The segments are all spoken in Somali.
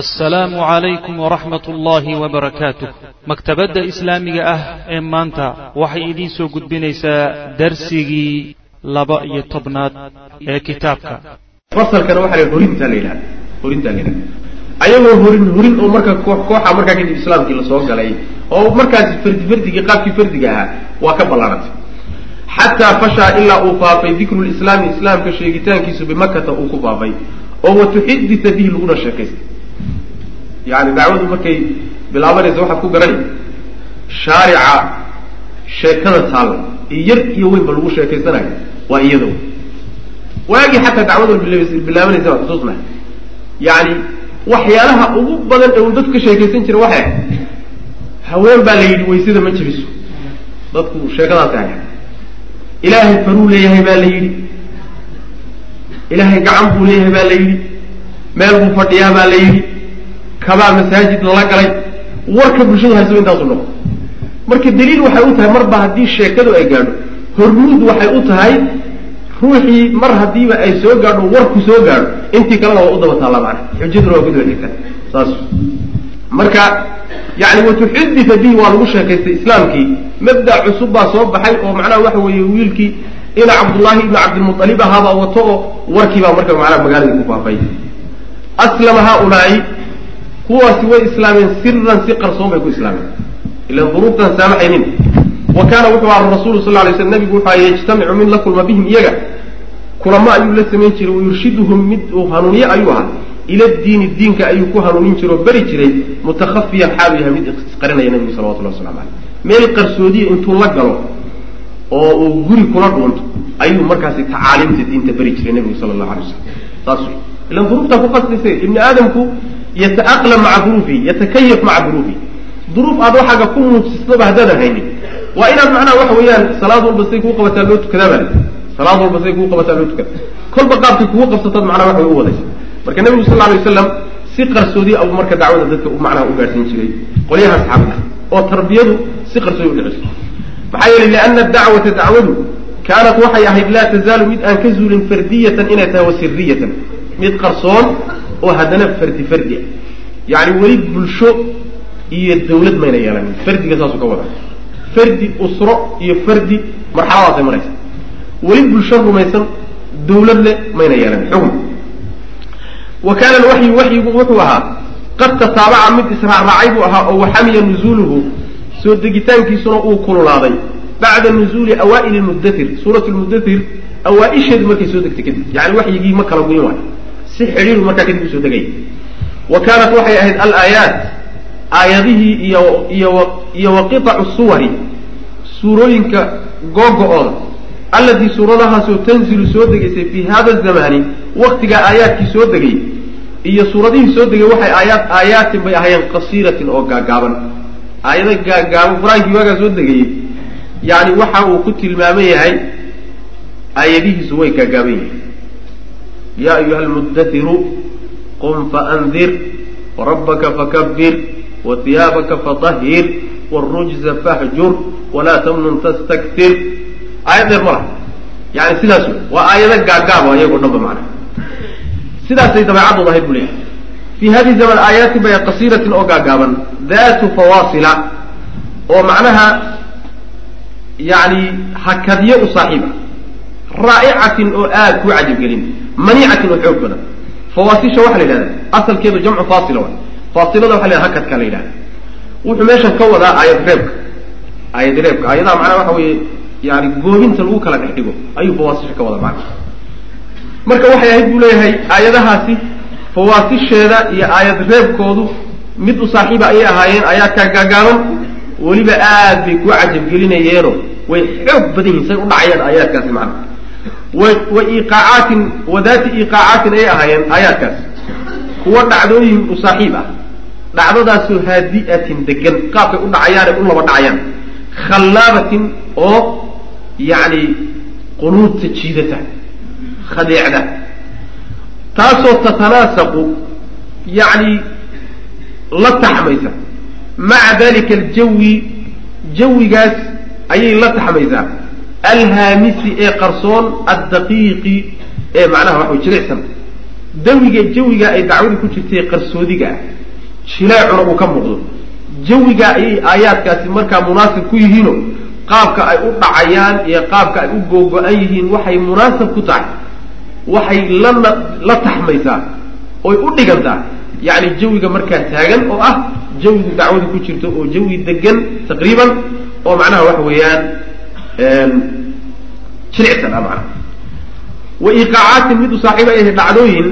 assalaamu calaykum waraxmat ullaahi wabarakaatuh maktabadda islaamiga ah ee maanta waxay idiin soo gudbinaysaa darsigii laba iyo tobnaad ee kitaabka. Fasalkana waxaa la horintaa la yidhahda horintaa la yidhahda ayagoo horin horin oo marka koox kooxa markaa kadib islaamkii la soo galay oo markaasi fardi fardigii qaabkii fardiga ahaa waa ka ballaarantay. Xataa fashaa ilaa uu faafay dikru lislaami islaamka sheegitaankiisu bimakata uu ku faafay oo watuxidita bihi laguna sheekaystay yani dacwadu markay bilaabanaysa waxaad ku garanay shaarica sheekada taalla yar iyo weynba lagu sheekaysanayo waa iyado waagii xataa dacwada bilaabanaysa waa xusuusnahay yani waxyaalaha ugu badan ee uu dadku ka sheekaysan jira waxay ahayd haween baa la yidhi waysada ma jiriso dadku sheekadaasi haya ilaahay faruu leeyahay baa la yidhi ilaahay gacan buu leeyahay baa la yidhi meel buu fadhiyaa baa la yidhi kabaa masaajid lala galay. Warka bulshadu hayso intaasu noqo marka daliil waxay u tahay marba haddii sheekadu ay gaadho hormuud waxay u tahay ruuxii mar haddiiba ay soo gaadho warku soo gaadho. Intii kalena waa u daba taalla macana xujaduna waa ku daba xigtaa saas. Marka yani watuxudita bihi waa lagu sheekaystay islaamkii. Mabda cusub baa soo baxay oo macnaha waxa weeye wiilkii ina cabdullaahi ibnu cabdilmualib ahaabaa wato oo warkii baa marka macnaha magaaladii ku faafay. Aslama haaulaai kuwaasi way islaameen siran si qarsoon bay ku islaameen. Ilan duruuftan saamaxaynin wa kaana wuxuu aha rasulu sal lay sl nabigu wuxuu yajtamicu mid la kulma bihim iyaga. Kulamo ayuu la samayn jiray wayurshiduhum mid uu hanuuniye ayuu ahaa. Ila diini diinka ayuu ku hanuunin jiray oo beri jiray mutakhafiyan xaalu yahay mid isqarinaya nabigu salawatullah waslamu aleyh meel qarsoodiya intuu la galo oo uu guri kula dhuunto ayuu markaasi tacaaliimta diinta beri jiray nabigu sala allahu alay wasalam saas ilan duruuftaa ku qasdaysa ibni aadamku yataaqlam maca duruufihi yatakayaf maca duruufihi duruuf aad waxaaga ku muujisnaba haddaadan haynin waa inaad macnaha waxa weeyaan salaad walba say kuu qabataa loo tukadaa baa salaad walba say kuu qabataa loo tukada kolba qaabkay kugu qabsataad macnaha wax way u wadaysa marka nebigu sal alay wasalam si qarsoodi abuu marka dacwada dadka macnaha u gaadhsiin jiray. Qolyaha asxaabta oo tarbiyadu si qarsoodi udhiciso maxaa yeelay liana dacwata dacwadu kaanat waxay ahayd laa tazaalu mid aan ka zuulin fardiyatan inay tahay wa siriyatan mid qarsoon oo haddana fardi fardi ah. Yani weli bulsho iyo dawlad mayna yeelanin. Fardiga saasuu ka wada fardi usro iyo fardi marxaladaasay maraysa. Weli bulsho rumaysan dawlad le mayna yeelanin. Xukm wa kaana alwaxyu waxyigu wuxuu ahaa qad tataabaca mid israacraacay buu ahaa oo waxamiya nuzuuluhu soo degitaankiisuna uu kululaaday bacda nuzuuli awaa'ili lmudathir suurat lmudathir awaa-isheedu markay soo degtay kadib. Yani waxyigii ma kala guyin waayo si xidhiiru markaa kadib u soo degay. Wa kaanat waxay ahayd alaayaat aayadihii iyo iyo iyo wa qiطacu suwari suurooyinka googo-ooda allatii suuradahaasoo tanzilu soo degaysay fii hada zamani waktigaa aayaadkii soo degay iyo suuradihii soo degay waxay aayaat aayaatin bay ahaayeen qasiiratin oo gaagaaban. Aayado gaagaaban qur'aankii waagaa soo degayey yani waxa uu ku tilmaaman yahay aayadihiisu way gaagaaban yihiin ya ayuha almuddatiru qum faandir warabbaka fakabir wahiyaabaka fatahhir wاrujza fahjur walaa tamnun tastaktir aayad dheer ma yani sidaas waa aayado gaagaaba ayagoo dhan ba sidaasay dabeecadooda ahayd bu leeyahay fi hadihi zaman aayaatin bay qasiiratin oo gaagaaban datu fawaasila oo macnaha yani hakadyo u saaxiiba raa'icatin oo aada ku cajabgelin maniicatin oo xoog badan fawaasisha waxaa la yidhahda asalkeedu jamcu faasila waay faasilada waxa la yhahda hakadka la yidhahda wuxuu meeshan ka wadaa aayad reebka. Aayad reebka. Aayadaha macnaha waxa weeye yani goohinta lagu kala dhex dhigo ayuu fawaasisha ka wadaa macna marka waxay ahayd buu leeyahay aayadahaasi fawaasisheeda iyo aayad reebkoodu mid u saaxiiba ayay ahaayeen aayaadkaa gaagaaban. Weliba aad bay ku cajabgelinayeeno way xoog badan yihiin say u dhacayaan aayaadkaasi macna wa iqaacaatin wadaati iqaacaatin ayay ahaayeen aayaadkaas. Kuwa dhacdooyin u saaxiib ah. Dhacdadaasoo haadi'atin degan qaabkay u dhacayaane u laba dhacayaan. Khallaabatin oo yacni qunuudta jiidata khadeecda taasoo tatanaasaqu yacni la taxmaysa. Maca dalika aljawi jawigaas ayay la taxmaysaa alhaamisi ee qarsoon addaqiiqi ee macnaha waxa way jilicsan dawiga jawiga ay dacwadu ku jirtay qarsoodiga. Ah jilaacuna uu ka muuqdo. Jawiga ayay aayaadkaasi markaa munaasib ku yihiino qaabka ay u dhacayaan iyo qaabka ay u googo-an yihiin waxay munaasab ku tahay. Waxay lana la taxmaysaa oy u dhigantaa. Yacni jawiga markaa taagan oo ah jawigu dacwadu ku jirto oo jawi degan taqriiban oo macnaha waxa weeyaan jilicsan ah macnaha. Wa iqaacaatin mid u saaxiib ay ahay dhacdooyin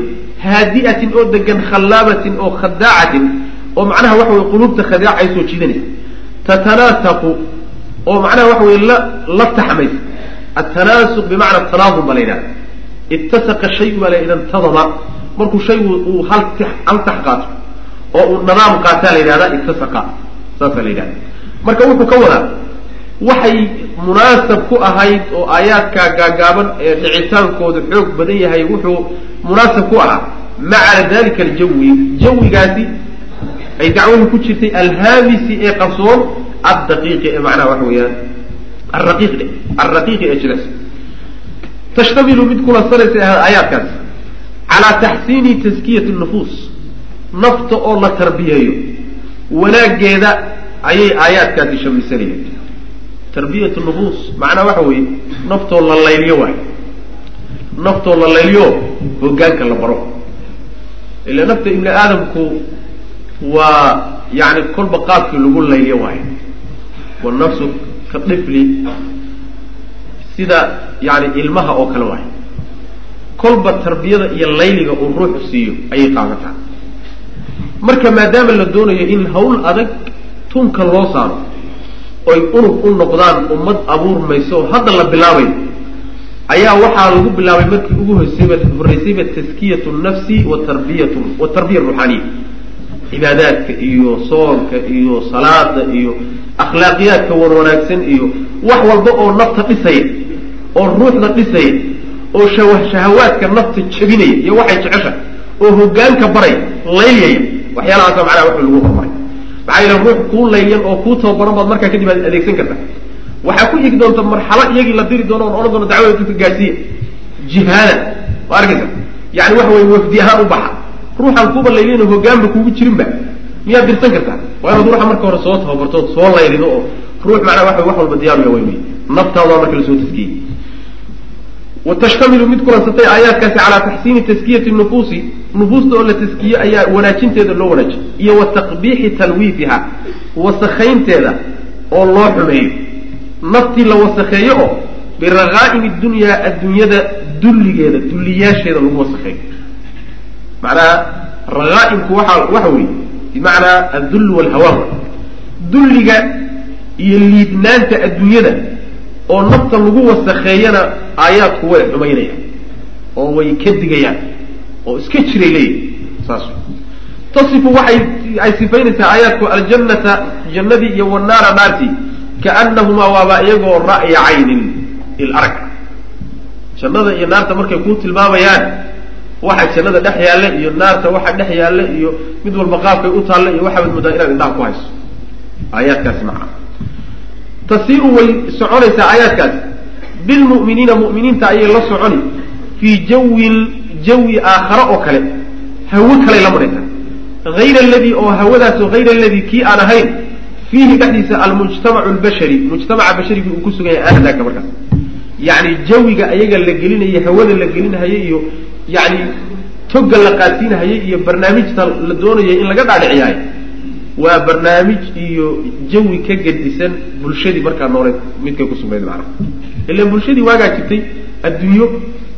haadi'atin oo degan khallaabatin oo khadaacatin oo macnaha waxa weye quluubta khadaac ay tatanaasaqu oo macnaha waxa weye la la taxmaysa. Atanaasuq bimacna tanaadum baa la yidhahda ittasaqa shayu baa la ida markuu shaygu uu hal hal tax qaato oo uu nadaam qaataa la yidhahda ittasaqa. Saasaa la yidhahda marka wuxuu ka wadaa waxay munaasab ku ahayd oo aayaadkaa gaagaaban ee dhicitaankooda xoog badan yahay wuxuu munaasab ku ahaa. Maca dalika aljawi jawigaasi ay dacwadu ku jirtay alhaamisi ee qarsoon addaqiiqi ee macnaha waxa weeyaan alraqiiq dhe alraqiiqi ee jilas tashtamilu mid kulansanaysa aayaadkaasi calaa taxsiini taskiyati nufuus nafta oo la tarbiyeeyo wanaaggeeda ayay aayaadkaasi shamisanayeen tarbiyat nufuus macnaa waxa weeye naftoo la layliyo waayo naftoo la layliyo hoggaanka la baro. Ila nafta ibni aadamku waa yani kolba qaabkii lagu layliyo waayo wanafsu ka dhifli sida yani ilmaha oo kale waayo kolba tarbiyada iyo layliga uu ruuxu siiyo ayay qaadataa. Marka maadaama la doonayo in hawl adag tunka loo saaro oy unug u noqdaan ummad abuurmayso oo hadda la bilaabayo ayaa waxaa lagu bilaabay markii ugu horeysayba taskiyatu nafsi wa tarbiyatu watarbiya ruuxaaniya cibaadaadka iyo soonka iyo salaada iyo akhlaaqiyaadka wan wanaagsan iyo wax walba oo nafta dhisaya oo ruuxda dhisaya oo shahawaadka nafta jabinaya iyo waxay jecesha oo hoggaanka baraya laylyaya waxyaalahaasa macnaha wax lagu horumaray maxaa ruux kuu layliyan oo kuu tababaran baad markaa kadib aad adeegsan karta. Waxaa ku igi doonta marxalo iyagii la diri doono on odhan doono dacwada dadka gaadhsiiya jihaada waa arkaysa yani waxa weye wafdi ahaan u baxa. Ruuxaan kuuba layliyan hoggaanba kuugu jirinba miyaad dirsan kartaa? Waa inaad ruuxa marka hore soo tababarto soo laylido oo ruux macnaa waxa wax walba diyaaruya way wey naftaada marka la soo taskiyey watashtamilu mid kulansatay aayaadkaasi calaa taxsiini taskiyati nufuusi nufuusta oo la taskiye ayaa wanaajinteeda loo wanaajiy iyo wa taqbiixi talwiifiha wasakaynteeda oo loo xumeeyo naftii la wasakheeyo oo biraqaa'imi dunyaa adduunyada dulligeeda dulliyaasheeda lagu wasakheeyo macnaha raqaa'imku waxa waxa weeye bimacnaa addull walhawaan dulliga iyo liidnaanta adduunyada oo nafta lagu wasakheeyana aayaadku way xumaynayaan oo way ka digayaan oo iska jiray leeyihi saas tasifu waxay ay sifaynaysaa aayaadku aljannata jannadii iyo wanaara naartii kaanahumaa waaba iyagoo ra'ya caynin il arag. Jannada iyo naarta markay kuu tilmaamayaan waxa jannada dhex yaalla iyo naarta waxa dhex yaalla iyo mid walba qaabkay u taalla iyo waxaad moodaa inaad indhaha ku hayso. Aayaadkaasi macna tasiiru way soconaysaa aayaadkaasi bilmu'miniina mu'miniinta ayay la soconi. Fii jawin jawi aakhare oo kale. Hawo kaley la maraysaa hayra aladii oo hawadaasoo hayra aladii kii aan ahayn fiihi dhexdiisa almujtamacu lbashari mujtamaca basharigii uu ku sugan yahay aadaaka markaas yacni jawiga ayaga la gelinaya hawada la gelinahaya iyo yani toga la qaadsiinahaya iyo barnaamijta la doonayo in laga dhaadhiciyaayo waa barnaamij iyo jawi ka gedisan bulshadii markaa nooleed midkay ku sugnayd macnaha. Ilan bulshadii waagaa jirtay adduunyo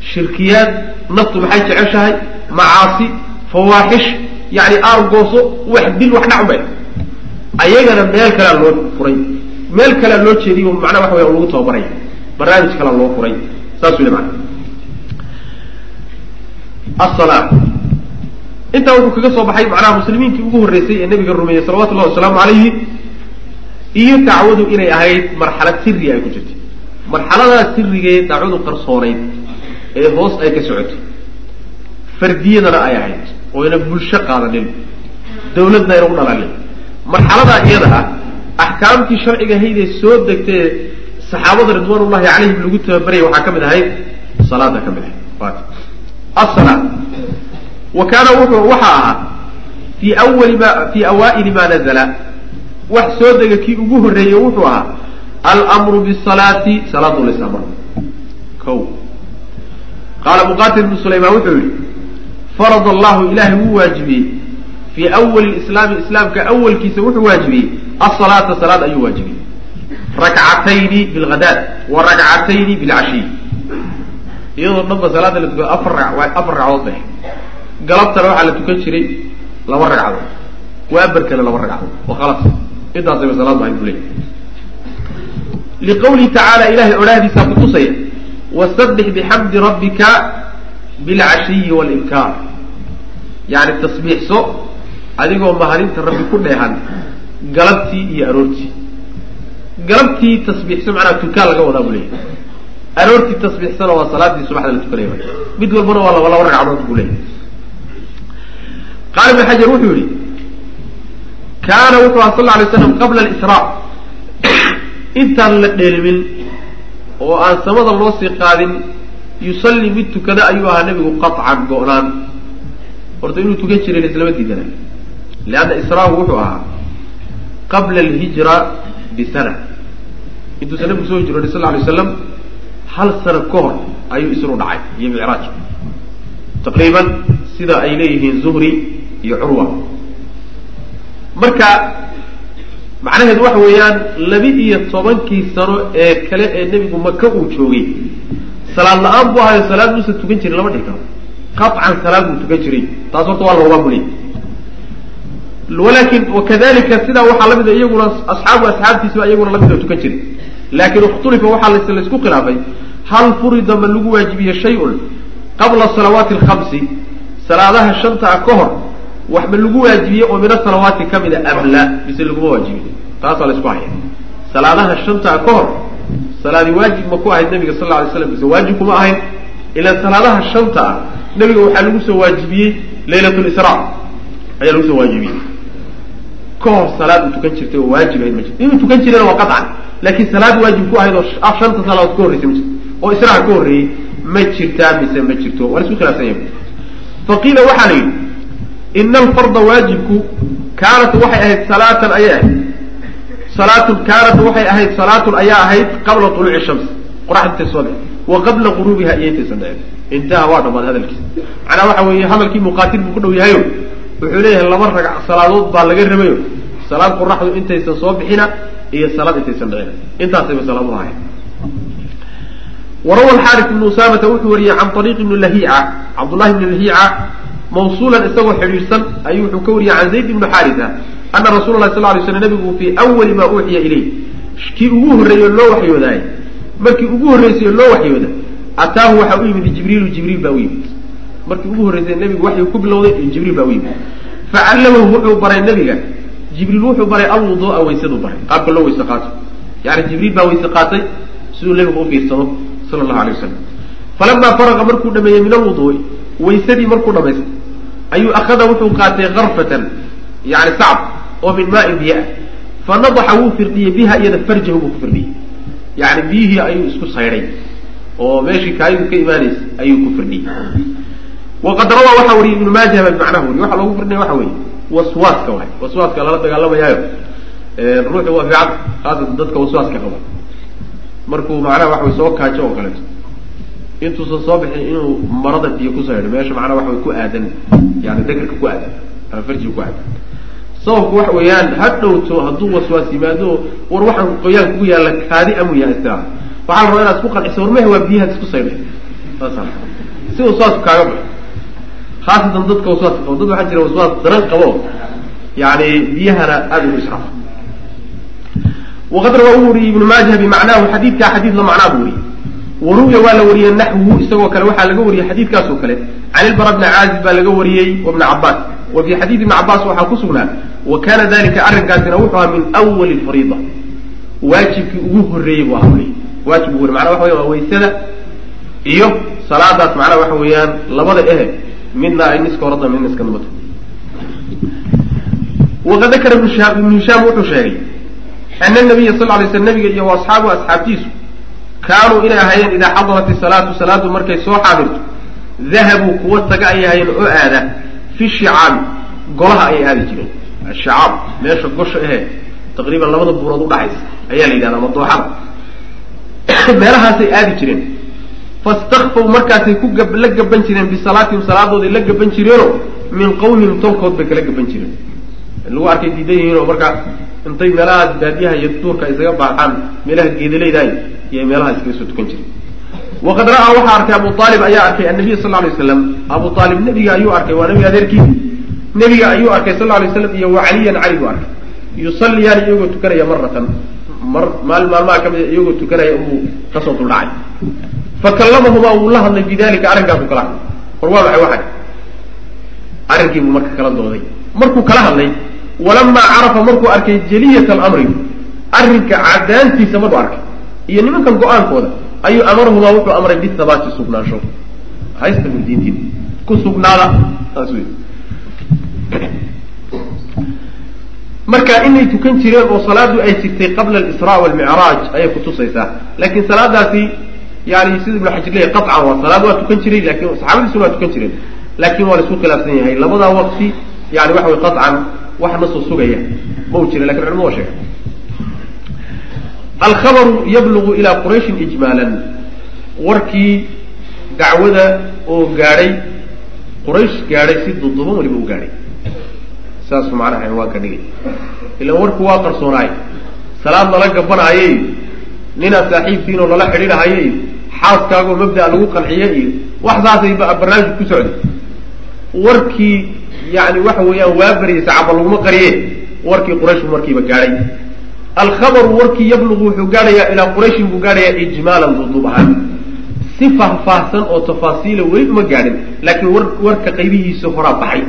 shirkiyaad naftu maxay jeceshahay? Macaasi fawaaxish yani aargooso wax dil wax dhacbay ayagana meel kalea loo furay. Meel kalea loo jeediyo macnaha waxa weya lagu tababaraya barnaamij kalea loo furay. Saas weli maana intaa wuxuu kaga soo baxay macnaha muslimiinkii ugu horreysay ee nabiga rumeeyey salawatu llahi wasalaamu calayhi iyo dacwadu inay ahayd marxalad siri ay ku jirtay. Marxaladaas sirigee dacwadu qarsoonayd ee hoos ay ka socotay fardiyadana ay ahayd oyna bulsho qaadanin dawladna ayna u dhalalin marxaladaa iyada ah axkaamtii sharciga haydee soo degtee saxaabada ridwaanullahi calayhim lagu tababaraya waxaa ka mid ahayd salaada ka mid ahayd wa kaana wuxuu waxaa ahaa fii awali ma fii awaa'ili ma nazala wax soo dega kii ugu horreeyey wuxuu ahaa almru bisalaati salaadu lisamr ko qaala muqatil bnu sulaymaan wuxuu yihi farad allahu ilahay wuu waajibiyey fii awali islaami islaamka awalkiisa wuxuu waajibiyey asalaata salaad ayuu waajibiyey rakcatayni bilghadaad wa rakcatayni bilcashiy iyadoo dhanba salaada la tukado afar afar ragcadood bay galabtana waxaa la tukan jiray laba ragcadood waabarkana laba ragcadood wa khalas intaasayba salaad bahay buu leey liqawlihi tacaala ilahay odhaahdiisaa kutusaya wasabix bixamdi rabbika bilcashiyi walibkaar yani tasbiixso adigoo mahadinta rabbi ku dheehan galabtii iyo aroortii. Galabtii tasbiixso macnaha tukaan laga wadaa buu leeyahy aroortii tasbiixsana waa salaadii subaxda la tukanaya. Mid walbana waa laba laba ragcadood buu qaala ibn xajar wuxuu yihi kaana wuxuu aha sal alay slam qabla alisraa intaan la dheelimin oo aan samada loo sii qaadin yusalli mid tukada ayuu ahaa nebigu qaطcan go-naan horta inuu tukan jiray laislama diidana leanna israagu wuxuu ahaa qabla alhijra bisana intuusan nabigu soo hijrooday sal lay slam hal sano ka hor ayuu isru dhacay iyo micraaj taqriiban sida ay leeyihiin zuhri iyo curwa. Marka macnaheedu waxa weeyaan laba iyo tobankii sano ee kale ee nebigu maka uu joogay salaad la'aan buu ahayo salaad muusa tukan jirin lama dhihi karo. Qaطcan salaad buu tukan jiray taas horta waa loogaa buliy walakin wakadalika sidaa waxaa lamida iyaguna asxaabu asxaabtiisiba iyaguna la mid oo tukan jiray. Laakin ikhtulifa waxaa la isku khilaafay hal furida ma lagu waajibiye shay-un qabla salawaati alkhamsi salaadaha shanta a ka hor wax ma lagu waajibiyey oo min asalawaati kamida am la mise laguma waajibiy taasaa la isku haya salaadaha shantaa ka hor salaadi waajib ma ku ahayd nabiga sal la alay slam mise waajib kuma ahayn ilaan salaadaha shanta ah nabiga waxaa lagu soo waajibiyey laylat lisra ayaa lagu soo waajibiyey. Ka hor salaad uu tukan jirtay oo waajib ahayd ma jirto. Inuu tukan jirana waa qaطcan laakiin salaad waajib ku ahayd oo shanta salaadood ka horreysay ma jirto. Oo israha ka horreeyey ma jirtaa mise ma jirto. Waa la isku khilaafsan yahay. Faqiila waxaa la yidhi ina alfarda waajibku kaanat waxay ahayd salaatan ayay ahayd salaatun kaanat waxay ahayd salaatun ayaa ahayd qabla tuluuci shams qoraxda soo bixi wa qabla guruubiha iyo intaysan intaha waa dhammaad hadalkiisa macnaa waxa weeye hadalkii muqaatil buu ku dhow yahayo wuxuu leeyahay laba ragc salaadood baa laga rabayo salaad qoraxdu intaysan soo bixina iyo salaad intaysan dhicina intaasayba salaad u ahayd warawa alxaaris ibnu usaamata wuxuu wariyey can ariiq ibni lahiica cabdullahi ibni lahiica mawsuulan isagoo xidhiidhsan ayuu wuxuu ka wariyey can zayd ibni xaarisa ana rasuula lahi sal lay slam nabigu fii awali maa uuxiya ilayh. Kii ugu horreeyey oo loo waxyoodaay markii ugu horreysay oo loo waxyooda ataahu waxaa u yimid jibriilu jibriil baa u yimid. Markii ugu horreysay nebigu waxyu ku bilowday jibriil baa u yimid. Facallamahu wuxuu baray nebiga. Jibriil wuxuu baray alwuduu'a waysaduu baray qaabka loo weyse qaato yani jibriil baa weyse qaatay siduu nebigu ufiirsado sala allahu alay wasalam falamaa faraqa markuu dhameeyey min alwuduu'i waysadii markuu dhamaystay ayuu akhada wuxuu qaatay karfatan yani sacb oo min maain biyo ah fa wuu firdhiyey biha iyada farjahu buu ku firdhiyey yani biyihii ayuu isku saydhay oo meeshii kaayadu ka imaanaysa ayuu ku firdhiyey waqad rawaa waxaa wariyay ibnu maaja baa bimacnaha wariy waxa loogu firdhinaya waxa weeye waswaaska waay waswaaska lala dagaalamayaayo ruuxu waa fiican khaasatan dadka waswaaska qaba markuu macnaha waxa way soo kaajo oo kaleeto intuusan soo bixin inuu marada biyo ku saydho meesha macnaha waxa way ku aadan yani dekerka ku aadan ama farjiga ku aadan. Sababku waxa weeyaan ha dhowto hadduu waswaas yimaado war waxaan qoyaan kugu yaalla kaadi amu yahay istira waxaa la rabaa inaad isku qanciso war mehe waa biyahaad isku saydhay. Saasa si waswaasku kaaga baxo khaasatan dadka waswaaska qabo dad waxaa jira waswaas daran qabo yani biyahana aada ugu israafo. Waqad rawaa u wariyey ibnu maaja bimacnaahu xadiidkaa xadiid la macnaa buu wariyey waruwiya waa la wariyey naxwuhu isagoo kale waxaa laga wariyey xadiidkaas oo kale. Can ilbara bni caazib baa laga wariyey wabni cabaas wa fii xadiid ibni cabaas waxaa ku sugnaa wa kana dalika arrinkaasina wuxuu ahaa min awali fariida waajibkii ugu horreeyey buu ahaa waajib ugu horrey macnaa waxa weya waa waysada iyo salaadaas. Macnaha waxa weeyaan labada ehe midna ay niska horada midna iska dambata waqad dakara ibnu hishaam wuxuu sheegay ana nabiya sal lay sl nabiga iyo asxaabu asxaabtiisu kaanuu inay ahaayeen idaa xadarat isalaatu salaadu markay soo xaadirto dahabuu kuwa taga ay ahaayeen oo aada fi shicaabi golaha ayay aadi jireen. Ashicaab meesha gosha ahe taqriiban labada buurood udhaxaysa ayaa la yidhahda ama dooxada meelahaasay aadi jireen. Fastakfaw markaasay ku la gaban jireen bisalaatihim salaadooday la gaban jireenoo min qawmihim tolkood bay kala gaban jireen. Lagu arkay diidan yihiin oo intay meelahaas baadiyaha iyo duurka isaga baaxaan meelaha geedalaydaay iyo meelaha iskaga soo tukan jiray. Waqad ra'aa waxaa arkay abu aalib ayaa arkay annabiy sal lay waslam abu aalib nebiga ayuu arkay waa nabiga adeerkii nebiga ayuu arkay sal lay slam iyo wa cali buu arkay. Yusalliyaan iyagoo tukanaya maratan mar maali maalmaha ka mida iyagoo tukanaya uu ka soo duldhacay fakallamahumaa wuu la hadlay bidalika arrinkaasu kala hadlay. War waa maxay waxay arrinkiibuu marka kala dooday. Markuu kala hadlay walamaa carafa markuu arkay jaliyat alamri arrinka cadaantiisa markuu arkay iyo nimankan go'aankooda ayuu amarahumaa wuxuu amray bithabaati sugnaansho. Haysta diintiin ku sugnaada saas wey marka inay tukan jireen oo salaadu ay jirtay qabla alisraa walmicraaj ayay kutusaysaa laakiin salaadaasi yani sida ibnu xajar leeyahy qacan waa salaad waa tukan jiray laakiin saxaabadiisuna waa tukan jireen. Laakin waa la khilaafsan yahay. Labadaa waqti yani waxa way qacan wax nasoo sugaya. Ma jira laakiin culamada waa sheega alkhabaru yablugu ilaa qurayshin ijmaalan warkii dacwada oo gaadhay quraysh gaadhay si duduban waliba u gaadhay saasuu macnaha cinwaanka dhigay ilan warku waa qarsoonaay salaad lala gabanaayo iyo ninaad saaxiibtiinoo lala xidhiidhahayo iyo xaaskaagoo mabda' lagu qanciye iyo wax saasay barnaamijku ku socday warkii yani waxa weeyaan waa baryay sacaba laguma qariye warkii qurayshbu markiiba gaadhay alkhabaru warkii yablugu wuxuu gaadhayaa ilaa qurayshin buu gaadhayaa ijmaalan duduub ahaan si faahfaahsan oo tafaasiila weli uma gaadhin laakiin war warka qaybihiisa horaa baxay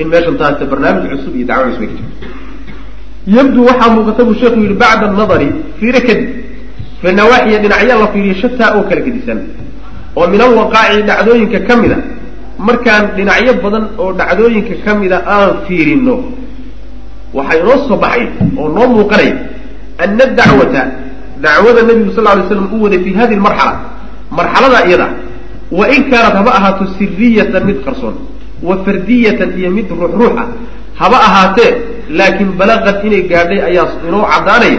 in meeshan taasta barnaamij cusub iyo dacwo cusub ay ka jirto yabdu waxaa muuqata buu sheekhu yihi bacda anadari fiire kadib fi nawaaxiya dhinacya la fiiriyo shataa oo kala gedisan oo min alwaqaaci dhacdooyinka ka mid a markaan dhinacyo badan oo dhacdooyinka ka mida aan fiirino waxaa inoo soo baxay oo noo muuqanaya ana dacwata dacwada nabigu sal lay slam u waday fi hadihi lmarxala marxalada iyada wa in kaanat haba ahaato siriyatan mid qarsoon wa fardiyatan iyo mid ruux ruux ah haba ahaatee laakiin balaqad inay gaadhay ayaa inoo caddaanaya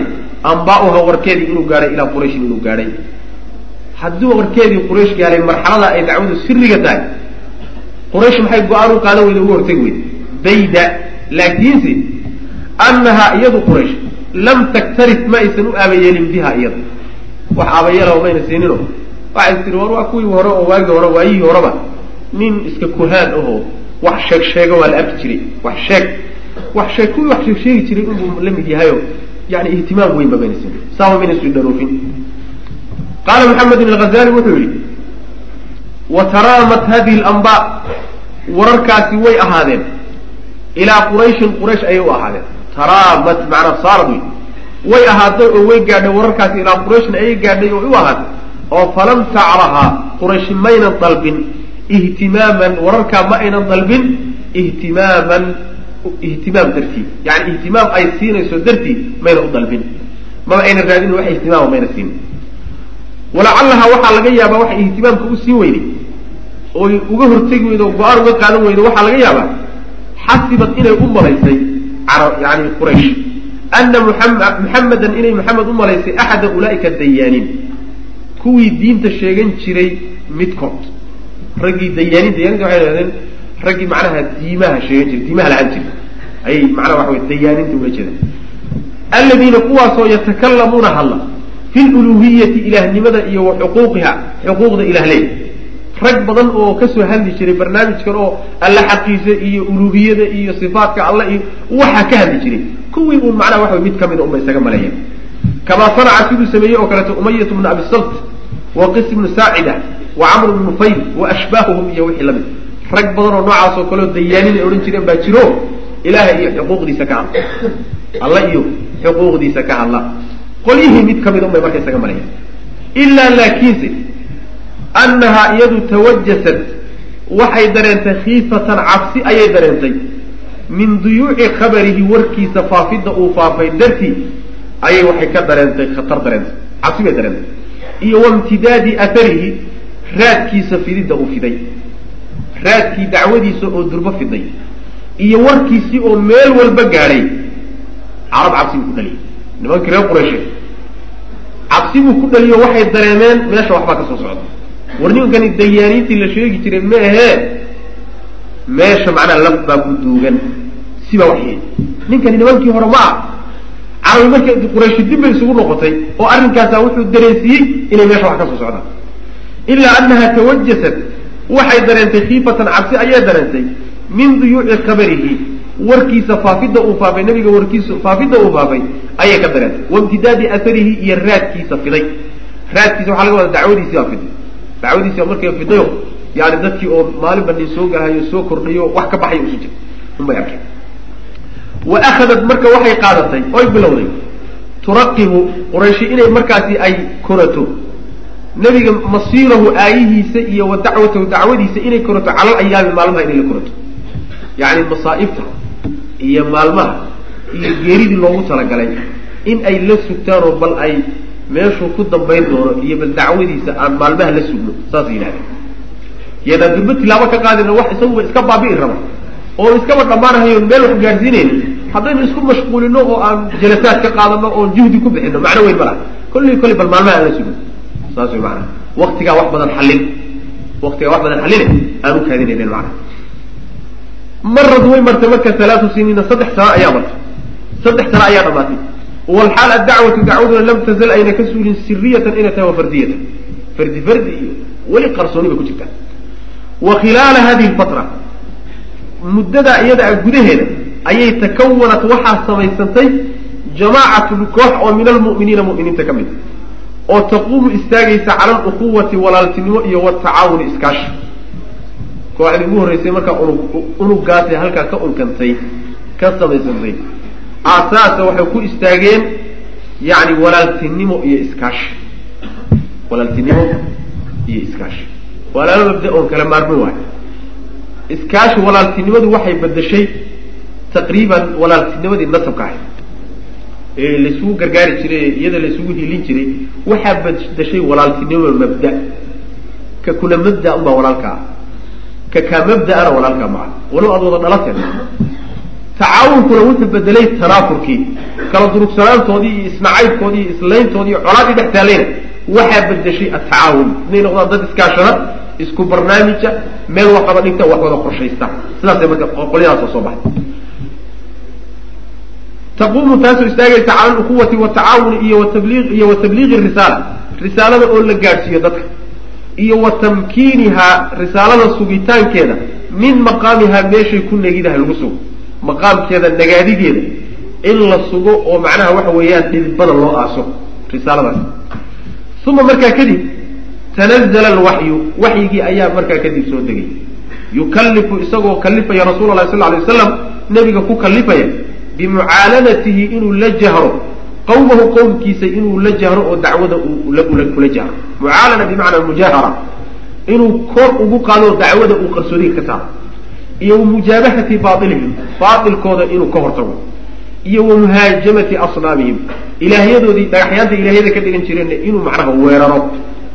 amba'uha warkeedii inuu gaadhay ilaa qurayshin inuu gaadhay haddii warkeedii quraysh gaadhay marxalada ay dacwadu siriga tahay quraysh maxay go'aan u qaadan weyda uga hortegi weyda bayda laakiinse annahaa iyadu quraysh lam taktarif ma aysan u aabayeelin biha iyada. Wax aabayeelaba mayna siinino. Waxay tiri war waa kuwii hore oo waagii hore waayihii horeba. Nin iska kuhaan ahoo wax sheeg sheega waa la arki jiray. Wax sheeg wax sheeg kuwii wax sheeg sheegi jiray inbuu la yahayo yani ihtimaam weynba mayna siin saaba mayna sii dharoofin qaala maxamed ibn alghazali wuxuu yihi wa taraamat hadihi lamba wararkaasi way ahaadeen. Ilaa qurayshin quraysh ayay u ahaadeen taraamat macnaa saarad wey way ahaaday oo way gaadhay wararkaasi ilaa qurayshin ayay gaadhay oo u ahaatay. Oo falam tacrahaa qurayshi maynan dalbin. Ihtimaaman wararkaa ma aynan dalbin. Ihtimaaman ihtimaam dartii yani ihtimaam ay siinayso dartii mayna u dalbin. Maba ayna raadin wax ihtimaama mayna siin. Walacallaha waxaa laga yaabaa waxay ihtimaamka u weyday oy uga hortegi weydo go'aan uga qaadan weydo waxaa laga yaabaa xasibad inay u malaysay yani quraysh. Ana muxamedan inay maxamed u malaysay axada ulaaika dayaaniin kuwii diinta sheegan jiray midkood. Raggii dayaaniin dayaninta waxay hahdeen raggii macnaha diimaha sheegan jiray diimaha lahaan jiray. Ayay macnaha waxa wey dayaaninta ula jeedaan aladiina kuwaasoo yatakalamuuna hadla fi luluhiyati ilaahnimada iyo wa xuquuqiha xuquuqda ilahley rag badan oo ka soo hadli jiray barnaamijkan oo alla xaqiisa iyo uluhiyada iyo sifaatka alla iyo waxaa ka hadli jiray. Kuwii uun macnaha waxa mid kamida unba isaga maleeyeen kamaa sanaca siduu sameeyey oo kaleeto umayat bnu abi salt wa qis bnu saacida wa camr bnu nufayl wa ashbaahuhum iyo wixii la mid rag badan oo noocaas oo kaleo dayaanin ay odhan jireen baa jiro. Ilaha iyo xuquuqdiisa ka hadla. Alla iyo xuquuqdiisa ka hadla. Qolyihii mid kamida un bay marka isaga maleeyeen ilaa laakiinse annahaa iyadu tawajasat waxay dareentay khiifatan cabsi ayay dareentay min duyuuci khabarihi warkiisa faafidda uu faafay dartii ayay waxay ka dareentay khatar dareentay cabsi bay dareentay iyo waimtidaadi atharihi raadkiisa fididda uu fiday raadkii dacwadiisa oo durbo fiday iyo warkiisii oo meel walba gaadhay carab cabsi buu ku dhaliyay nimankii reer qurayshe cabsi buu ku dhaliyo waxay dareemeen meesha waxbaa ka soo socda war nimankani dayaaniintii la sheegi jiray ma ahee meesha macnaha laf baa ku duugan. Sibaa waxyeey ninkani nimankii hore ma ah carabi marka qurayshi dib bay isugu noqotay oo arrinkaasa wuxuu dareensiiyey inay meesha wax ka soo socdaan. Ilaa annaha tawajasat waxay dareentay khiifatan cabsi ayay dareentay. Min duyuuci khabarihi warkiisa faafidda uu faafay nabiga warkiisa faafidda uu faafay ayay ka dareentay. Waimtidaadi atharihi iyo raadkiisa fiday raadkiisa waxaa laga wadaa dacwadiisi baa fiday dacwadiisi baa markay fidayo yani dadkii oo maalinba nin soo galahayo soo kordhayo wax ka baxayo isu jir unbay arkeen wa akhadat marka waxay qaadatay oy bilowday. Turaqibu qurayshi inay markaasi ay korato. Nebiga masiirahu aayihiisa iyo wa dacwatahu dacwadiisa inay korato calal ayaami maalmaha inay la korato. Yacni masaa'ibta iyo maalmaha iyo geeridii loogu talagalay in ay la sugtaanoo bal ay meeshuu ku dambayn doono iyo bal dacwadiisa aan maalmaha la sugno saasay yidhahdeen. Yadaan durbo tilaabo ka qaadina wax isaguba iska baabi'i raba. Oo iskaba dhammaanahayo meel wax gaadhsiinayna haddaynu isku mashquulino oo aan jalasaad ka qaadano oon juhdi ku bixino macno weyn ma laha. Kolley bal maalmaha aan la sugno. Saas way maanaa waktigaa wax badan xallin. Waktigaa wax badan xalline. Aan u kaadinaynen macana marad way martay marka halaatu siniina saddex sano ayaa martay. Saddex sano ayaa dhamaatay walxaal addacwatu dacwaduna lam tazal ayna ka suulin siriyatan inay tahay wa fardiyatan fardi fardi iyo weli qarsooni bay ku jirtaa wa khilaala hadihi lfatra muddadaa iyada a gudaheeda ayay takawanat waxaa samaysantay jamaacatun koox oo min almu'miniina mu'miniinta ka mid oo taquumu istaagaysa cala aluquwati walaaltinimo iyo watacaawuni iskaashi kooxdii ugu horreysay markaa unug unugaasay halkaa ka unkantay ka samaysantay aasaasa waxay ku istaageen yacni walaaltinimo iyo iskaashi. Walaaltinimo iyo iskaashi. Waa laba mabda oon kala maarmin waayo. Iskaashi walaaltinimadu waxay bedeshay taqriiban walaaltinimadii nasabka ahayd ee laysugu gargaari jiray iyada laysugu hilin jiray waxaa bedeshay walaaltinimo mabda. Ka kula mabda unbaa walaalka ka kaa mabda-ana walaalkaa maca walow aad wada dhalateen tacaawunkuna wuxuu bedelay tanaafurkii kala durugsanaantoodii iyo isnacaybkoodii iyo islayntoodii colaadii dhex taalayna waxaa bedeshay atacaawun. Inay noqdaan dad iskaashada isku barnaamija meel wax qaba dhigta wax wada qorshaysta. Sidaasay marka qolyadaasoo soo baxay taquumu taasoo istaagaysa cala aluquwati watacaawuni iyo watabliiq iyo wa tabliiqi risaala. Risaalada oo la gaadhsiiyo dadka. Iyo wa tamkiinihaa risaalada sugitaankeeda min maqaamihaa meeshay ku negidahay lagu sugo maqaamkeeda nagaadigeeda in la sugo oo macnaha waxa weeyaan dhidibada loo aaso risaaladaas. Uma markaa kadib tanazla alwaxyu waxyigii ayaa markaa kadib soo degay. Yukallifu isagoo kalifaya rasuula lahi sal lay waslam nebiga ku kalifaya bimucaalanatihi inuu la jahro qawmahu qowmkiisa inuu la jahro oo dacwada kula jahro. Mucaalana bimacnaa mujaahara inuu kor ugu qaado dacwada uu qarsoodiga ka saaro iyo wamujaabahati baailihim baailkooda inuu ka hortago iyo wamuhaajamati asnaamihim ilaahyadoodii dhagaxyaanta ilahyada ka dhigan jireenna inuu macnaha weeraro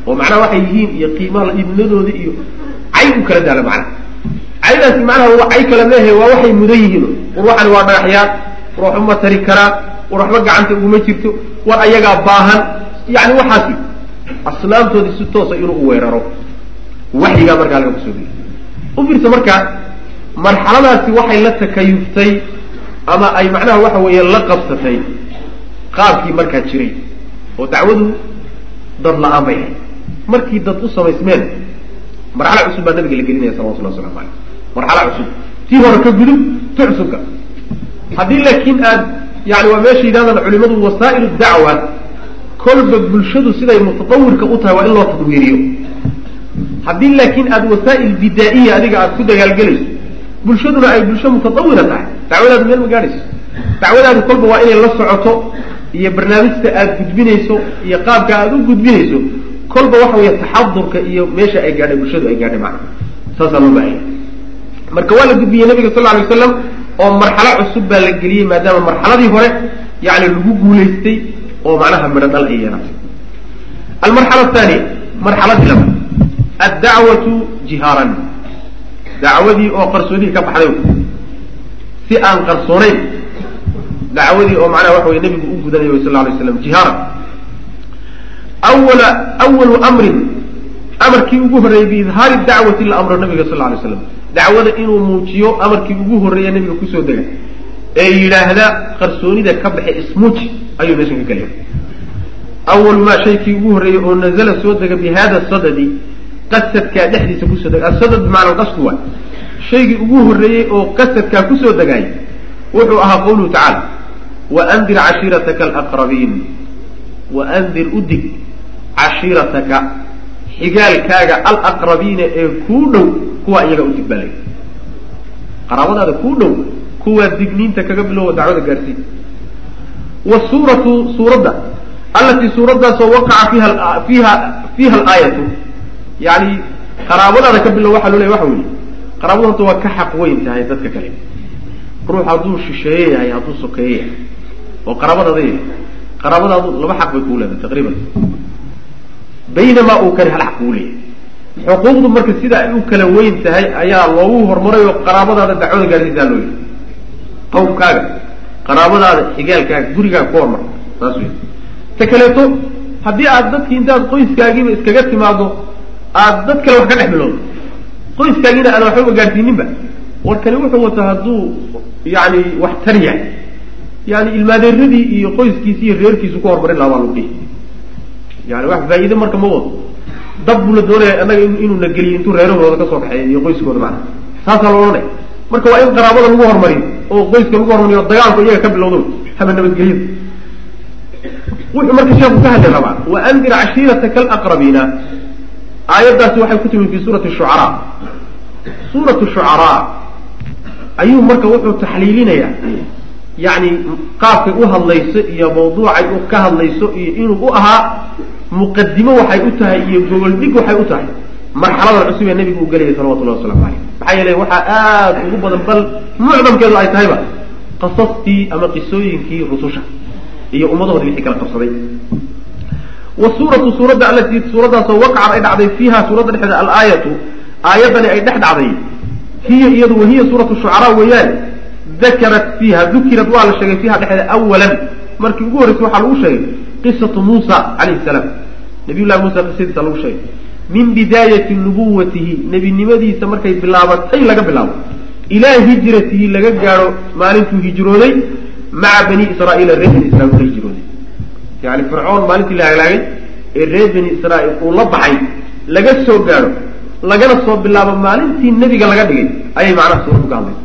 oo macnaha waxay yihiin iyo qiimaha idnadooda iyo cay u kala daala macnaha. Caydaasi macnaha waa cay kala meehe waa waxay mudan yihiin. War waa dhagaxyaan war waxuma tari karaa war gacanta uguma jirto war ayagaa baahan. Yani waxaasi asnaamtoodii si toosa inuu weeraro. Waxyigaa markaa laga ku soo degay u fiirsa marka marxaladaasi waxay la takayuftay ama ay macnaha waxa weeye la qabsatay qaabkii markaa jiray oo dacwadu dad la'aan bay ahayd. Markii dad u samaysmeen marxalo cusub baa nabiga la gelinaya salawatullah waslamu aleyh marxalo cusub. Tii hore ka gudub ti cusubka. Haddii laakiin aad yani waa meesha yidhahdaan culimadu wasaa'il dacwa kolba bulshadu siday mutatawirka u tahay waa in loo tadwiiriyo. Haddii laakiin aada wasaa'il bidaa'iya adiga aada ku dagaalgelayso bulshaduna ay bulsho mutatawira tahay. Dacwadaadu meel ma gaadhayso. Dacwadaadu kolba waa inay la socoto iyo barnaamijta aada gudbinayso iyo qaabka aada u gudbinayso kolba waxa weeye taxadurka iyo meesha ay gaadhay bulshadu ay gaadhay macna. Saasaa loo baahaya marka waa la gudbiyey nabiga sal alay waslam oo marxalo cusub baa la geliyey maadaama marxaladii hore yani lagu guulaystay oo macnaha midho ay yeelatay. Almarxala athaniya marxaladii labaad. Addacwatu jihaaran dacwadii oo qarsoodihii ka baxday. Si aan qarsoonayn dacwadii oo macnaha waxa wey nebigu u gudanayo sal lla alay slam jihaaran awala awalu amrin amarkii ugu horreeyey biidhaari dacwati la amro nabiga sal alay slam dacwada inuu muujiyo amarkii ugu horreeya nabiga ku soo dega ee yidhaahda qarsoonida ka baxe ismuuji ayuu meeshan ka gelaya awalu maa shaykii ugu horreeyey oo nazala soo dega bi sadadi qasadkaa dhexdiisa ku soo dega. Asadad bimacna qasdu waay. Shaygii ugu horreeyey oo qasadkaa ku soo degaay wuxuu ahaa qawluhu tacaala waandir cashiirataka alaqrabiin waandir udig cashiirataka xigaalkaaga alaqrabiina ee kuu dhow kuwaa iyaga udig baa lay qaraabadaada kuu dhow kuwaa digniinta kaga bilowa dacwada gaarsiin. Wasuuratu suuradda allatii suuraddaasoo waqaca fiiha fiiha fiiha alaayatu yani qaraabadaada ka bilow waxaa loo leeya waxa weeye. Qaraabadu horta waa ka xaq weyn tahay dadka kale. Ruux hadduu shisheeye yahay hadduu sokeeye yahay oo qaraabadaada yahay qaraabadaadu laba xaq bay kuu leedahay taqriiban. Baynamaa uu kani hal xaq kuu leeyahay. Xuquuqdu marka sida ay u kala weyn tahay ayaa loogu horumaray oo qaraabadaada dacwada gaarsiisaa loo yihi qawmkaaga qaraabadaada xigaalkaaga gurigaaga ku hormar. Saas wey ta kaleeto haddii aad dadki intaad qoyskaagiiba iskaga timaado aad dad kale wax ka dhex bilowdo. Qoyskaagiina aan waxbaba gaarsiininba war kani wuxuu wataa hadduu yani wax tar yahay. Yani ilmaadeeradii iyo qoyskiisi iyo reerkiisu ku hormarin lahaa baa lagu dhihi yani wax faa-iide marka ma wado. Dab buu la doonaya annaga inuu na geliyo intuu reerahooda ka soo kaxeeyo iyo qoyskooda macana saasaa la odhanaya marka waa in qaraabada lagu hormariyo oo qoyska lagu hormariyo o dagaalku iyaga ka bilowdo haba nabadgelyada wuxuu marka sheeku ka hadli rabaa waandir cashiirataka alaqrabiina aayaddaasi waxay ku timi fi suurati shucaraa. Suuratu shucaraa ayuu marka wuxuu taxliilinayaa. Yani qaabkay u hadlayso iyo mawduucay u ka hadlayso iyo inuu u ahaa muqadimo waxay u tahay iyo gogol dhig waxay u tahay. Marxaladan cusub ee nabigu uu gelayay salawatullahi waslamu caleyh maxaa yeelay waxaa aada ugu badan bal mucdamkeedu ay tahayba qasastii ama qisooyinkii rususha iyo ummadahoodi wixii kala qabsaday wasuuratu suuradda alatii suuraddaasoo waqacad ay dhacday fiiha suuradda dhexeeda alaayatu aayaddani ay dhex dhacday hiya iyadu wahiya suuratu shucaraa weeyaan dakarat fiiha dukirad waa la sheegay fiiha dhexeeda awalan markii ugu horreysay waxaa lagu sheegay qisatu muusa calayhi salaam. Nabiy llahi muusa qisadiisa lagu sheegay. Min bidaayati nubuwatihi nebinimadiisa markay bilaabatay laga bilaabo. Ilaa hijratihi laga gaadho maalintuu hijrooday maca bani israaiila reer bani israiil hijrooday yani fircoon maalintii la halaagay ee reer bani israaiil uu la baxay laga soo gaadho lagana soo bilaabo maalintii nebiga laga dhigay ayay macnaha suuraddu ka hadlaysa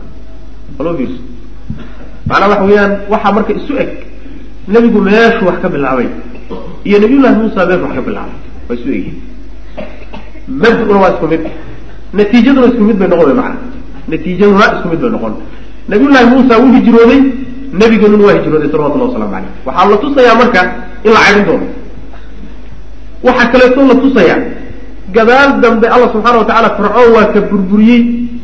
aloo fiirso macnaha waxa weeyaan waxaa marka isu eg nebigu meeshuu wax ka bilaabay iyo nabiyullahi muusa meeshuu wax ka bilaabay waa isu egyihin mabduna waa isku mid natiijaduna isku mid bay noqon macana natiijaduna isku mid bay noqon. Nabiyullahi muusa wuu hijrooday nebiganuna waa hijrooday salawatullah waslamu caleyh waxaa la tusayaa marka in la caydhin doono. Waxaa kaleeto la tusayaa gadaal dambe allah subxaana watacala fircoon waa ka burburiyey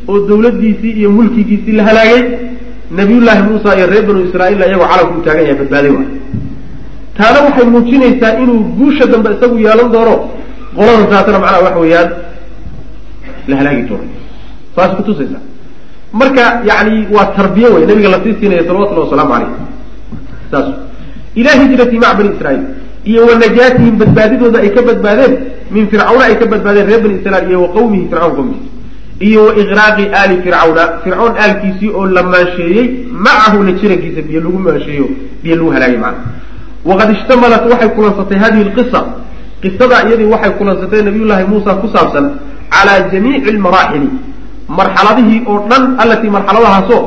oo dawladdiisii iyo mulkigiisii la halaagay. Nabiyullaahi muusa iyo reer banu israaiil iyagoo calanku u taagan yahay badbaaday waay. Taana waxay muujinaysaa inuu guusha dambe isagu yeelan doono. Qoladan taasana macnaha waxa weeyaan la halaagi doono. Saas kutusaysa marka yani waa tarbiye wey nabiga la sii siinaya salawatullahi wasalaamu caleyh saas. Ilaa hijrati maca bani israiil iyo wa najaatihim badbaadidooda ay ka badbaadeen. Min fircawna ay ka badbaadeen reer bani israiil iyo wa qawmihi fircawn qowmkiisa iyo wa iqraaqi aali fircawna. Fircoon aalkiisii oo la maansheeyey macahu la jirankiisa biyo lagu maansheeyo biyo lagu halaagay macana waqad ishtamalat waxay kulansatay hadihi lqisa qisadaa iyadii waxay kulansatay nabiyullaahi muusa ku saabsan calaa jamiici lmaraaxili marxaladihii oo dhan allatii marxaladahaasoo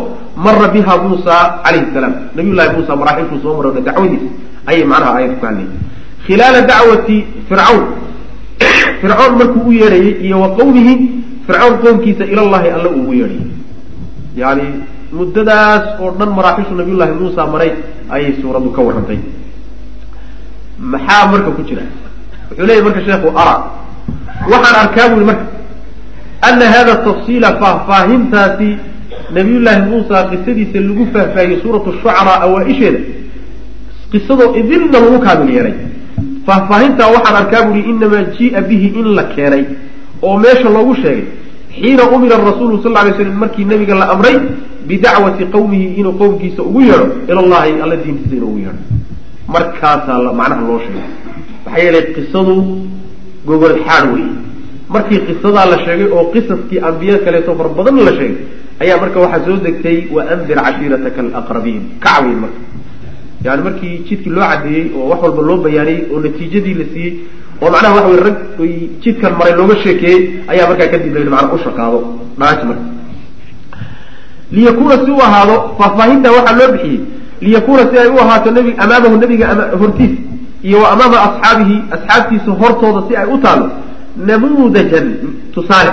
mara biha muusa calayhi salaam. Nabiyullahi muusa maraaxilkuu soo maro dacwadiisa ayay macnaha aayadku ka hadlayay khilaala dacwati fircawn. Fircoon markuu u yeedhayey iyo wa qowmihi fircoon qowmkiisa ilallahi alla uu ugu yeedhayay. Yani muddadaas oo dhan maraaxishu nabiyullahi muusa maray ayay suuraddu ka warrantay maxaa marka ku jira? Wuxuu leeyahy marka sheekhu ara waxaan arkaa bui marka ana hada tafsiila faahfaahintaasi nabiyullaahi muusa qisadiisa lagu faahfaahiyey suuratu shucaraa awaa-isheeda qisadoo idilna lagu kaamil yeelay faahfaahintaa waxaan arkaa buuhi inamaa jia bihi in la keenay oo meesha loogu sheegay xiina umira rasuulu sal lay slam markii nabiga la amray bidacwati qawmihi inuu qowmkiisa ugu yeedho ila llahi alla diintiisa inuu ugu yeedho markaasaa macnaha loo sheegay maxaa yeelay qisadu gogol xaad wey markii qisadaa la sheegay oo qisaskii ambiya kaleeto far badan la sheegay ayaa marka waxaa soo degtay wa andir cashiirataka alaqrabiin. Kacweyn marka. Yani markii jidkii loo cadeeyey oo wax walba loo bayaaniyey oo natiijadii la siiyey oo macnaha waxa wey rag jidkan maray looga sheekeeyey ayaa markaa kadib la yidhi macnaa u shaqaado. Dhaaji marka. Liyakuuna si u ahaado faahfaahinta waxaa loo bixiyey. Liyakuuna si ay u ahaato nbi amaamahu nabiga hortiis iyo wa amaama asxaabihi asxaabtiisa hortooda si ay u taalo namuudajan tusaale.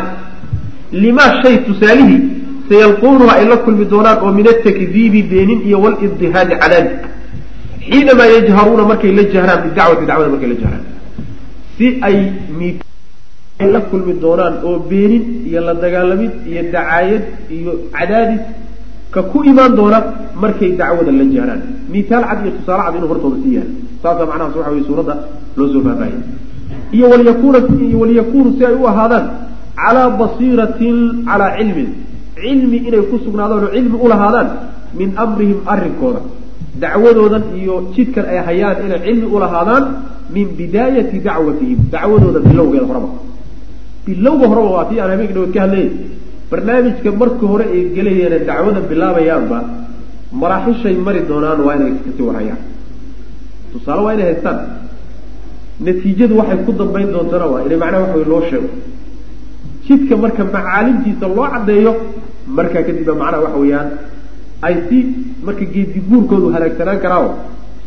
Limaa shay tusaalihii sayalquunuhu ay la kulmi doonaan oo min atakdiibi beenin iyo walibdihaadi cadaali xiinamaa yajharuuna markay la jahraan bidacwati dacwada markay la jahraan. Si ay ay la kulmi doonaan oo beenin iyo la dagaalamid iyo dacaayad iyo cadaadis ka ku imaan doona markay dacwada la jahraan. Mitaal cad iyo tusaale cad inuu hortooda sii yahay. Saasaa macnahaas waxa weye suuradda loo soo faahfaahiyay iyo walyakuunu si ay u ahaadaan calaa basiiratin calaa cilmin. Cilmi inay ku sugnaadaan oo cilmi ulahaadaan min amrihim arrinkooda. Dacwadoodan iyo jidkan ay hayaan inay cilmi ulahaadaan min bidaayati dacwatihim. Dacwadooda bilowgeeda horaba bilowga horeba waa tii aan habeenka dhawood ka hadlayay. Barnaamijka marka hore ay gelayeene dacwada bilaabayaanba maraaxishay mari doonaan waa inay ka sii warhayaan tusaale waa inay haystaan natiijadu waxay ku dambayn doontana waa inay macnaha waxa loo sheego. Jidka marka macaalimtiisa loo caddeeyo markaa kadibba macnaha waxa weeyaan ay si marka geedi guurkoodu halaagsanaan karaaoo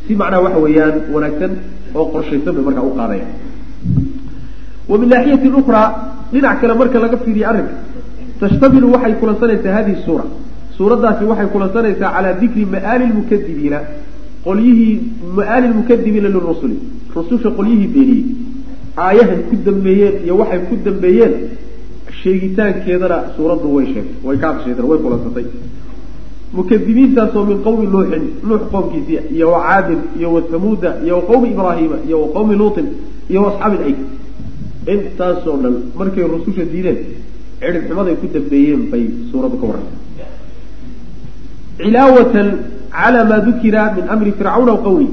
si macnaha waxa weeyaan wanaagsan oo qorshaysan bay markaa u qaadaya wa min naaxiyatin ukraa dhinac kale marka laga fiiriyo arrinka tashtamilu waxay kulansanaysaa hadihi suura. Suuraddaasi waxay kulansanaysaa calaa dikri ma'aali lmukadibiina qolyihii ma'aali lmukadibiina lirusuli rususha qolyihii beeniyey aayahay ku dambeeyeen iyo waxay ku dambeeyeen sheegitaankeedana suuraddu way sheegtay way ka hadshaydan way kulansatay mukadibiintaasoo min qowmi nuuxin nuux qowmkiisii iyo wa caadin iyo wa hamuuda iyo wa qowmi ibraahiima iyo wa qowmi luutin iyo wa asxaabi ayk intaasoo dhan markay rususha diideen cidhib xumaday ku dambeeyeen bay suuraddu ka warrantay cilaawatan calaa maa dukira min amri fircawna wa qawli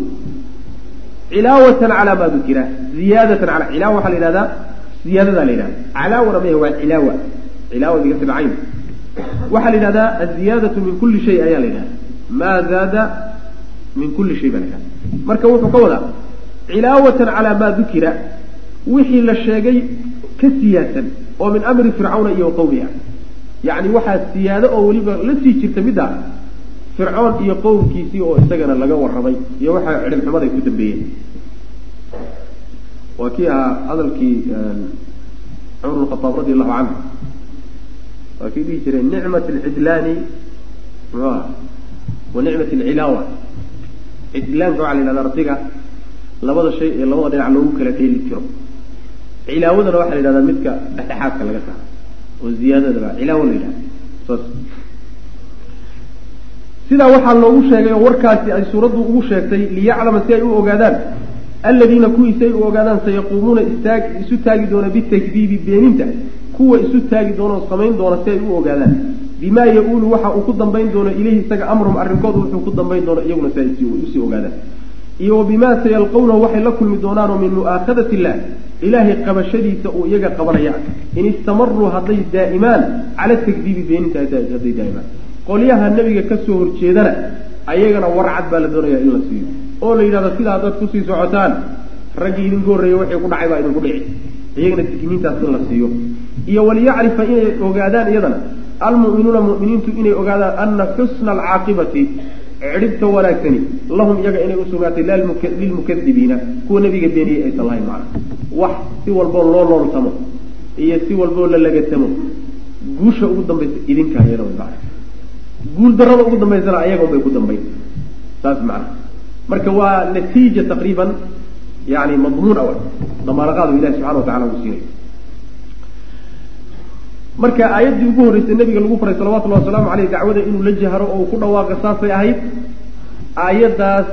cilaawatan calaa maa dukira ziyaadatan ala cilaawa waxaa la yidhahdaa ziyaadadaa la yidhahda calaawana maya waa cilaawa cilaawa bigasri cayn waxaa la yidhahdaa aziyaadatu min kulli shay ayaa la yidhahda maa zaada min kulli shay baa la yidhahda marka wuxuu ka wadaa cilaawatan calaa maa dukira wixii la sheegay ka siyaadsan oo min amri fircawna iyo qawmiha yacni waxaa siyaado oo weliba la sii jirta midda fircoon iyo qowmkiisii oo isagana laga warramay iyo waxaa cidhibxumaday ku dambeeyeen waa kii ahaa hadalkii cumar bn khataab radi allahu canhu waa kii dhihi jiray nicmat alcidlaani muxuu aha wa nicmat alcilaawa. Cidlaanka waxaa la yidhahda ardiga labada shay ee labada dhinac loogu kala dheeli jiro. Cilaawadana waxaa la yidhahdaa midka dhexdhexaadka laga saaro oo ziyaadadaba cilaawo la yidhahda saas sidaa waxaa loogu sheegay oo warkaasi ay suuraddu ugu sheegtay liyaclama si ay u ogaadaan. Aladiina kuwii si ay u ogaadaan sayaquumuuna istaag isu taagi doona bitakdiibi beeninta. Kuwa isu taagi doona oo samayn doona si ay u ogaadaan. Bimaa ya-uulu waxa uu ku dambayn doono ilayhi isaga amrum arrinkoodu wuxuu ku dambayn doono iyaguna si ay u sii ogaadaan. Iyo wa bimaa sayalqawnahu waxay la kulmi doonaanoo min mu'aakhadati illah ilaahay qabashadiisa uu iyaga qabanaya. In istamaruu hadday daa'imaan cala takdiibi beeninta hadday daa'imaan qolyaha nebiga ka soo horjeedana ayagana warcad baa la doonaya in la siiyo. Oo la yidhahdo sidaa haddaad ku sii socotaan raggii idinku horreeyey waxay ku dhacay baa idinku dhici. Iyagana digniintaas in la siiyo. Iyo waliyacrifa inay ogaadaan iyadana almu'minuuna mu'miniintu inay ogaadaan ana xusna alcaaqibati cidhibta wanaagsani lahum iyaga inay usugnaatay lilmukadibiina kuwa nebiga beeniyey aysan lahayn macna. Wax si walboo loo looltamo iyo si walboo la lagatamo guusha ugu dambaysa idinka ayana way guul darada ugu dambaysana ayaga bay ku dambayn. Saas macna. Marka waa natiija taqriiban yani madmuun awa damaanaqaadu ilahi subxana wa tacala uu siinay marka aayaddii ugu horreysay nabiga lagu faray salawatullahi wasalaamu aleyh dacwada inuu la jahro oo uu ku dhawaaqo saasay ahayd aayaddaas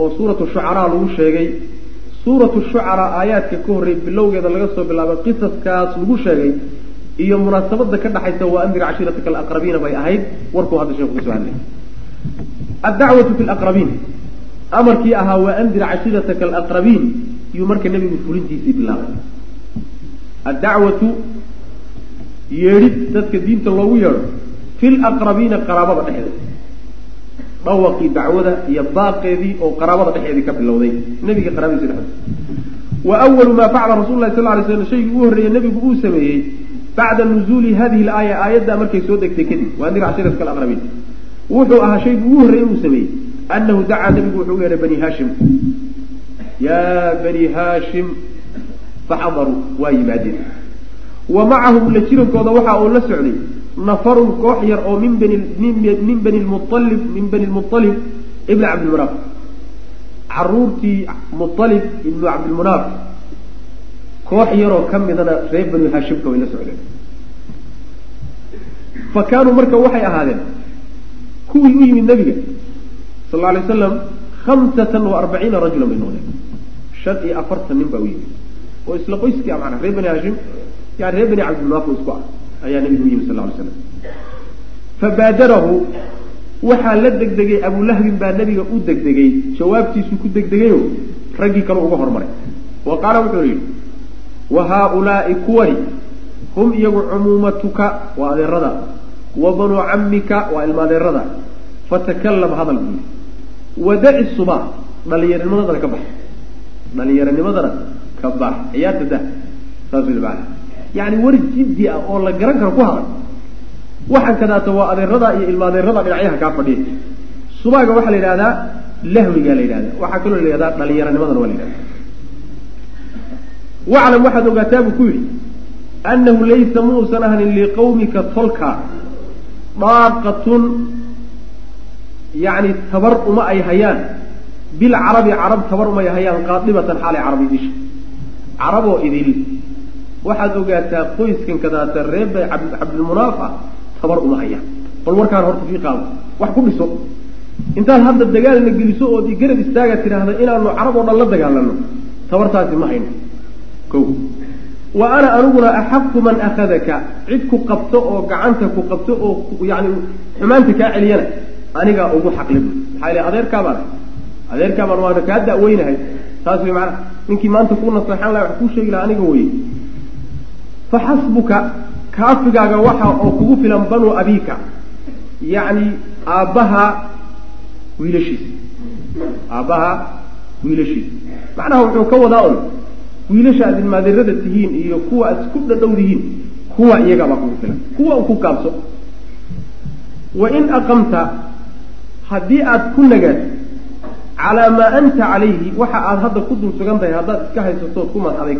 oo suuratu shucaraa lagu sheegay. Suuratu shucaraa aayaadka ka horreey bilowgeeda laga soo bilaabay qisaskaas lagu sheegay iyo munaasabada ka dhaxaysa waa andir cashiirataka alaqrabiina bay ahayd. Warkuu hadda sheeku ka soo hadlay. Addacwatu fi laqrabiin amarkii ahaa waa andir cashiirataka alaqrabiin yuu marka nebigu fulintiisii bilaabay. Addacwatu yeedhid dadka diinta loogu yeedho fi laqrabiina qaraabada dhexdeeda dhawaqii dacwada iyo baaqeedii oo qaraabada dhexeedii ka bilowday. Nebiga qaraabadiisa dhexdeeda wa awalu maa facala rasul lahi sal lay slam shaygii ugu horreeyey nebigu uu sameeyey bacda nuzuuli hadihi laaya aayaddaa markay soo degtay kadib. Waa andir cashiiratka alaqrabiin wuxuu ahaa shaygii ugu horreeyey uu sameeyey. Anahu dacaa nebigu wuxuu u yeedhay bani haashim. Yaa bani haashim faxadaruu waa yimaadeen. Wa macahum la jirankooda waxa uu la socday nafarun koox yar oo min bani min bani lmualib min bani lmualib ibni cabdilmunaaf caruurtii mualib ibnu cabdilmunaaf koox yaroo ka midana reer bani haashimka way la socdeen. Fa kaanuu marka waxay ahaadeen kuwii u yimid nabiga sal lla alay waslam hamsatan wa arbaciina rajulan bay noqdeen. Shan iyo afartan nin baa u yimid. Oo isla qoyskii a manaa reer bani haashim yani reer bani cabdilmunaaf isku ah ayaa nabigu u yimid sal ly slam fabaadarahu waxaa la degdegay abulahbin baa nabiga u degdegay jawaabtiisu ku degdegayo raggii kale uga hormaray. Wa qaala wuxuu yidhi wa haaulaai kuwani hum iyagu cumuumatuka waa adeerada. Wa banuu cammika waa ilma adeerada. Fatakalam hadal buu yidhi wadaci suba dhalinyaranimadana ka bax. Dhalinyaranimadana ka bax ciyaarta dah saas maana yani war jiddi ah oo la garan karo ku hadal. Waxaan kadaata waa adeerada iyo ilma adeerada dhinacyaha kaa fadhiya. Subaaga waxaa la yidhahdaa lahwigaa la yidhahda waxaa kaloo la yidhahdaa dhalinyaranimadana waa la yidhahda waclam waxaad ogaataa buu ku yidhi annahu laysa muusan ahanin liqawmika tolka. Daaqatun yani tabar uma ay hayaan. Bilcarabi carab tabar uma ay hayaan qaadibatan xaalay carabi disha caraboo idil. Waxaad ogaataa qoyskan kadaata reer bay cabdilmunaaf ah tabar uma hayaan. Bal warkaan horta fii qaado. Wax ku dhiso. Intaad hadda dagaalna geliso ood garab istaaga tidhaahda inaanu carab oo dhan la dagaalano tabartaasi ma hayno ko wa ana aniguna axaqu man akhadaka cid ku qabto oo gacanta ku qabto oo yani xumaanta kaa celiyana anigaa ugu xaqli bu maxaa ile adeerkaabaan adeerkaabaan waana kaa da'weynahay taas way maanaa ninkii maanta kuu naseexan laha wax kuu sheegi laha aniga weye. Fa xasbuka kaafigaaga waxa oo kugu filan banuu abiika. Yacni aabbaha wiilashiisa aabbaha wiilashiisa macnaha wuxuu ka wadaa un wiilasha aad ilmaadeerada tihiin iyo kuwa aad isku dhadhowdihiin kuwa iyagabaa kugu filan kuwa ku kaabso. Wa in aqamta haddii aad ku nagaad calaa maa anta calayhi waxa aad hadda ku dul sugan tahay haddaad iska haysatood ku mad aday